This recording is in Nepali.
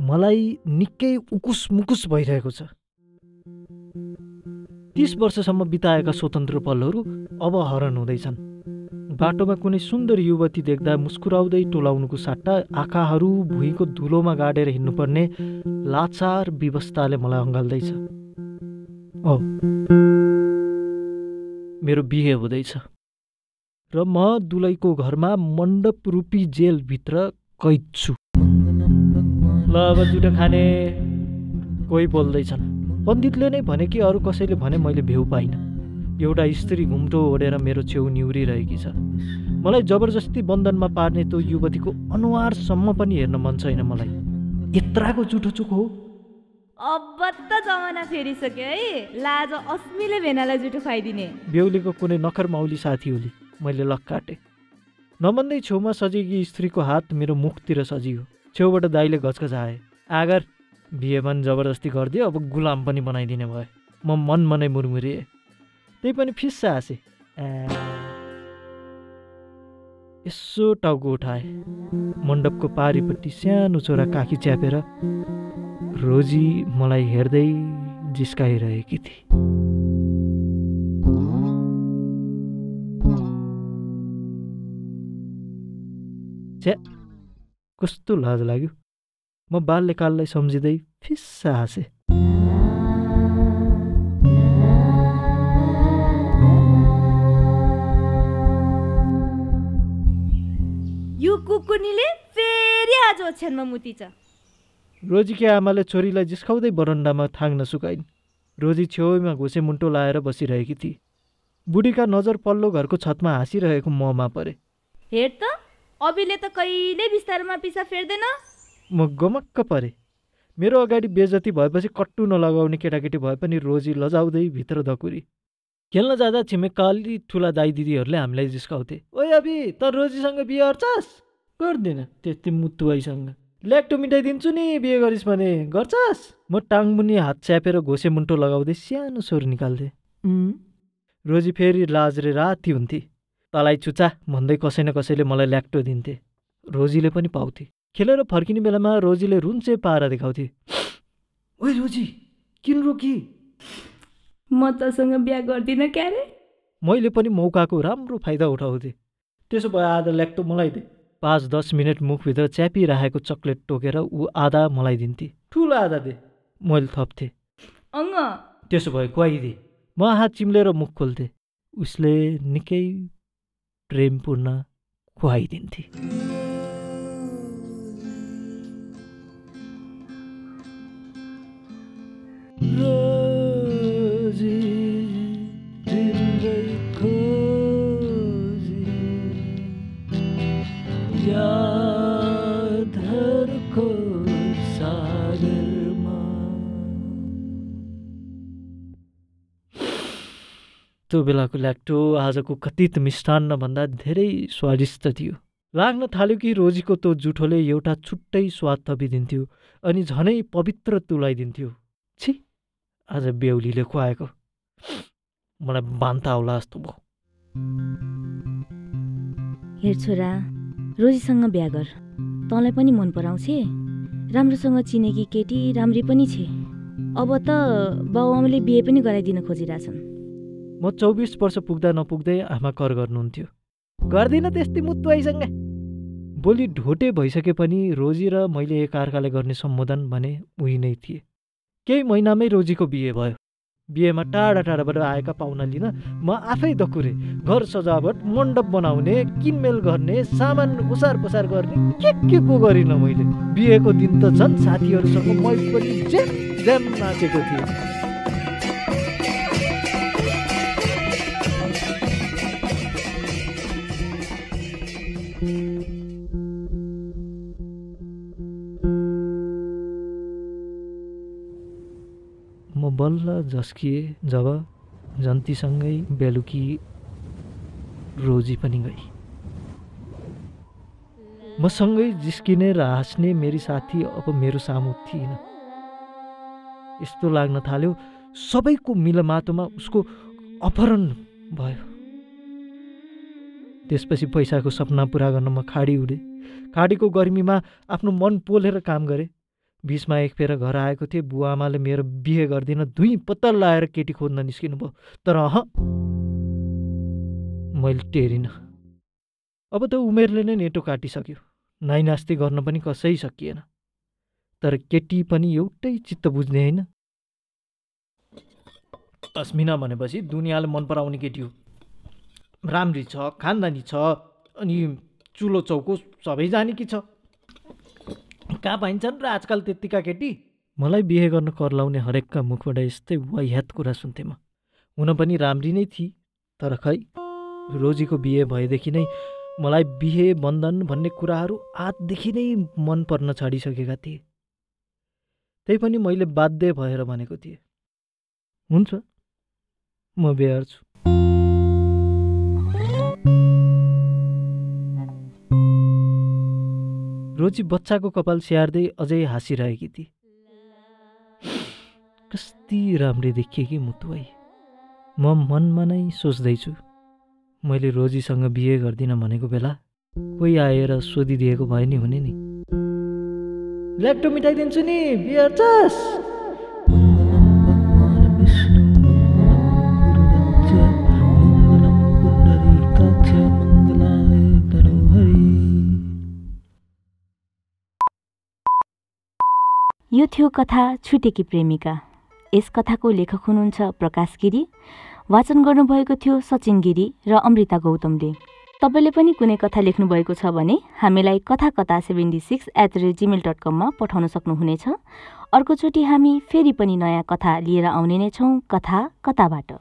मलाई निकै उकुस मुकुस भइरहेको छ। तिस वर्षसम्म बिताएका स्वतन्त्र पलहरू अब हरण हुँदैछन्। बाटोमा कुनै सुन्दर युवती देख्दा मुस्कुराउँदै टोलाउनुको साट्टा आँखाहरू भुइँको धुलोमा गाडेर हिँड्नुपर्ने लाचार व्यवस्थाले मलाई अँगाल्दैछ। औ। मेरो बिहे हुँदैछ। र म दुलैको घरमा मण्डप रूपी जेलभित्र कैद छु। ल अब दुइटा खाने कोही बोल्दैछन्। पण्डितले नै भने कि अरू कसैले भने मैले भ्यू पाइनँ। एउटा स्त्री घुम्टो ओढेर मेरो छेउ निहुरिरहेकी छ। मलाई जबरजस्ती बन्धनमा पार्ने त्यो युवतीको अनुहारसम्म पनि हेर्न मन छैन मलाई। यत्राको जुठो चुक हो। अब त जमाना फेरिसक्यो है। लाज अस्मिले भेनालाई जुठो खुवाइदिने। बेहुलीको कुनै नखर माउली साथी होली। मैले लक काटेँ नमन्दै छेउमा सजिएकी स्त्रीको हात मेरो मुखतिर सजियो। छेउबाट दाइले घचघचाए आगर बिहेमान जबरजस्ती गरिदियो अब गुलाम पनि बनाइदिने भयो। म मन मनै मुरमुरिएँ। त्यही पनि फिस्सा हाँसेँ। यसो टाउको उठाए। मण्डपको पारिपट्टि सानो छोरा काखी च्यापेर रोजी मलाई हेर्दै जिस्काइरहेकी थिए। कस्तो लाज लाग्यो। म बाल्यकाललाई सम्झिँदै फिस्सा हाँसेँ। यो कुकुर्नीले फेरि आज ओछ्यानमा मुती छ रोजीकी आमाले छोरीलाई जिस्काउँदै बरन्डामा थाङ्न सुकाइन्। रोजी छेउमा घुसे मुन्टो लाएर बसिरहेकी थिए। बुढीका नजर पल्लो घरको छतमा हाँसिरहेको ममा परे। हेर त अभिले त कहिले बिस्तारोमा पिसा फेर्दैन। म गमक्क परे। मेरो अगाडि बेजती भएपछि कट्टु नलगाउने केटाकेटी भए पनि रोजी लजाउँदै भित्र धकुरी। खेल्न जाँदा छिमेकका अलि ठुला दाइ दिदीहरूले हामीलाई जिस्काउँथे। ओइ अभि त रोजीसँग बिहे गर्छस्? गर्दिन त्यति मुतुवाईसँग ल्याक्टो मिठाइदिन्छु नि बिहे गरिस् भने। गर्छस्? म टाङमुनि हात च्यापेर घोसे मुन्टो लगाउँदै सानो स्वर निकाल्थेँ. रोजी फेरि लाजरे राति हुन्थे। तलाई चुचा भन्दै कसै न कसैले मलाई ल्याक्टो दिन्थे। रोजीले पनि पाउँथे। खेलेर फर्किने बेलामा रोजीले रुन्चे पारा देखाउँथे। ओइ रोजी किन रोकी? म तसँग बिहा गर्दिनँ क्यारे? मैले पनि मौकाको राम्रो फाइदा उठाउँथेँ। त्यसो भए आधा ल्याक्टो मलाई दे। पाँच दस मिनट मुखभित्र च्यापिरहेको चक्लेट टोकेर ऊ आधा मलाई दिन्थे। ठुलो आधा दे। मैले थप्थेँ। अङ्ग। त्यसो भए खुवाइदे म हात चिम्लेर मुख खोल्थेँ। उसले निकै प्रेमपूर्ण खुवाइदिन्थे। रोजी तिम्रै त्यो बेलाको ल्याक्टो आजको कथित मिष्टान्नभन्दा धेरै स्वादिष्ट थियो। लाग्न थाल्यो कि रोजीको त्यो जुठोले एउटा छुट्टै स्वाद थपिदिन्थ्यो अनि झनै पवित्र तुलाइदिन्थ्यो। छि आज बेहुलीले खुवाएको। मलाई बान्ता होला जस्तो भयो। हेर छोरा रोजीसँग बिहा गर। तँलाई पनि मन पराउँछे राम्रोसँग चिनेकी केटी राम्री पनि छे। अब त बाउआमाले बिहे पनि गराइदिन खोजिरहेछन्। म चौबिस वर्ष पुग्दा नपुग्दै आमा कर गर्नुहुन्थ्यो। गर्दिन त्यस्तै मुत्वाइसँग भोलि ढोटे भइसके पनि रोजी र मैले एकअर्कालाई गर्ने सम्बोधन भने उही नै थिए। केही महिनामै रोजीको बिहे भयो। बिहेमा टाढा टाढाबाट आएका पाहुना लिन म आफै दकुरे घर सजावट मण्डप बनाउने किनमेल गर्ने सामान ओसार पसार गर्ने के के को गरिनँ मैले। बिहेको दिन त झन् साथीहरूसँग मै पनि ज्याम ज्याम नाचेको थिएँ। बल्ल झस्किएँ जब जन्तीसँगै बेलुकी रोजी पनि गई। मसँगै जिस्किने र हाँस्ने मेरी साथी अब मेरो सामु थिएन। यस्तो लाग्न थाल्यो सबैको मिलमातोमा उसको अपहरण भयो। त्यसपछि पैसाको सपना पुरा गर्न म खाडी उडेँ। खाडीको गर्मीमा आफ्नो मन पोलेर काम गरेँ। बिचमा एक फेर घर आएको थिएँ। बुवा आमाले मेरो बिहे गरिदिन धुइँ पत्तल लाएर केटी खोज्न निस्किनु भयो। तर अह मैले टेरिनँ। अब त उमेरले नै नेटो काटिसक्यो। नाइनास्ती गर्न पनि कसै सकिएन। तर केटी पनि एउटै चित्त बुझ्ने होइन। अस्मिना भनेपछि दुनियाँले मन पराउने केटी हो। राम्री छ खानदानी छ अनि चुलो चौको सबै जाने कि छ? कहाँ पाइन्छन् र आजकल त्यत्तिका केटी? मलाई बिहे गर्न कर लाउने हरेकका मुखबाट यस्तै वाह्यात कुरा सुन्थेँ म। हुन पनि राम्री नै थिए तर खै रोजीको बिहे भएदेखि नै मलाई बिहे बन्धन भन्ने कुराहरू आजदेखि नै मन पर्न छाडिसकेका थिए। त्यही पनि मैले बाध्य भएर भनेको थिएँ। हुन्छ म बेहर छु। रोजी बच्चाको कपाल स्याहार्दै अझै हाँसिरहेकी थिए। कस्ती राम्री देखिए कि मुतुवाई म मनमा नै सोच्दैछु मैले रोजीसँग बिहे गर्दिनँ भनेको बेला कोही आएर सोधिदिएको भए नि हुने नि। ल्याक्टो मिठाइदिन्छु नि बियर यो थियो कथा छुटेकी प्रेमिका। यस कथाको लेखक हुनुहुन्छ प्रकाश गिरी। वाचन गर्नुभएको थियो सचिन गिरी र अमृता गौतमले। तपाईँले पनि कुनै कथा लेख्नुभएको छ भने हामीलाई कथा कथा seventy six at the rate Gmail dot कममा पठाउन सक्नुहुनेछ। अर्कोचोटि हामी फेरि पनि नयाँ कथा लिएर आउने नै छौँ कथा कताबाट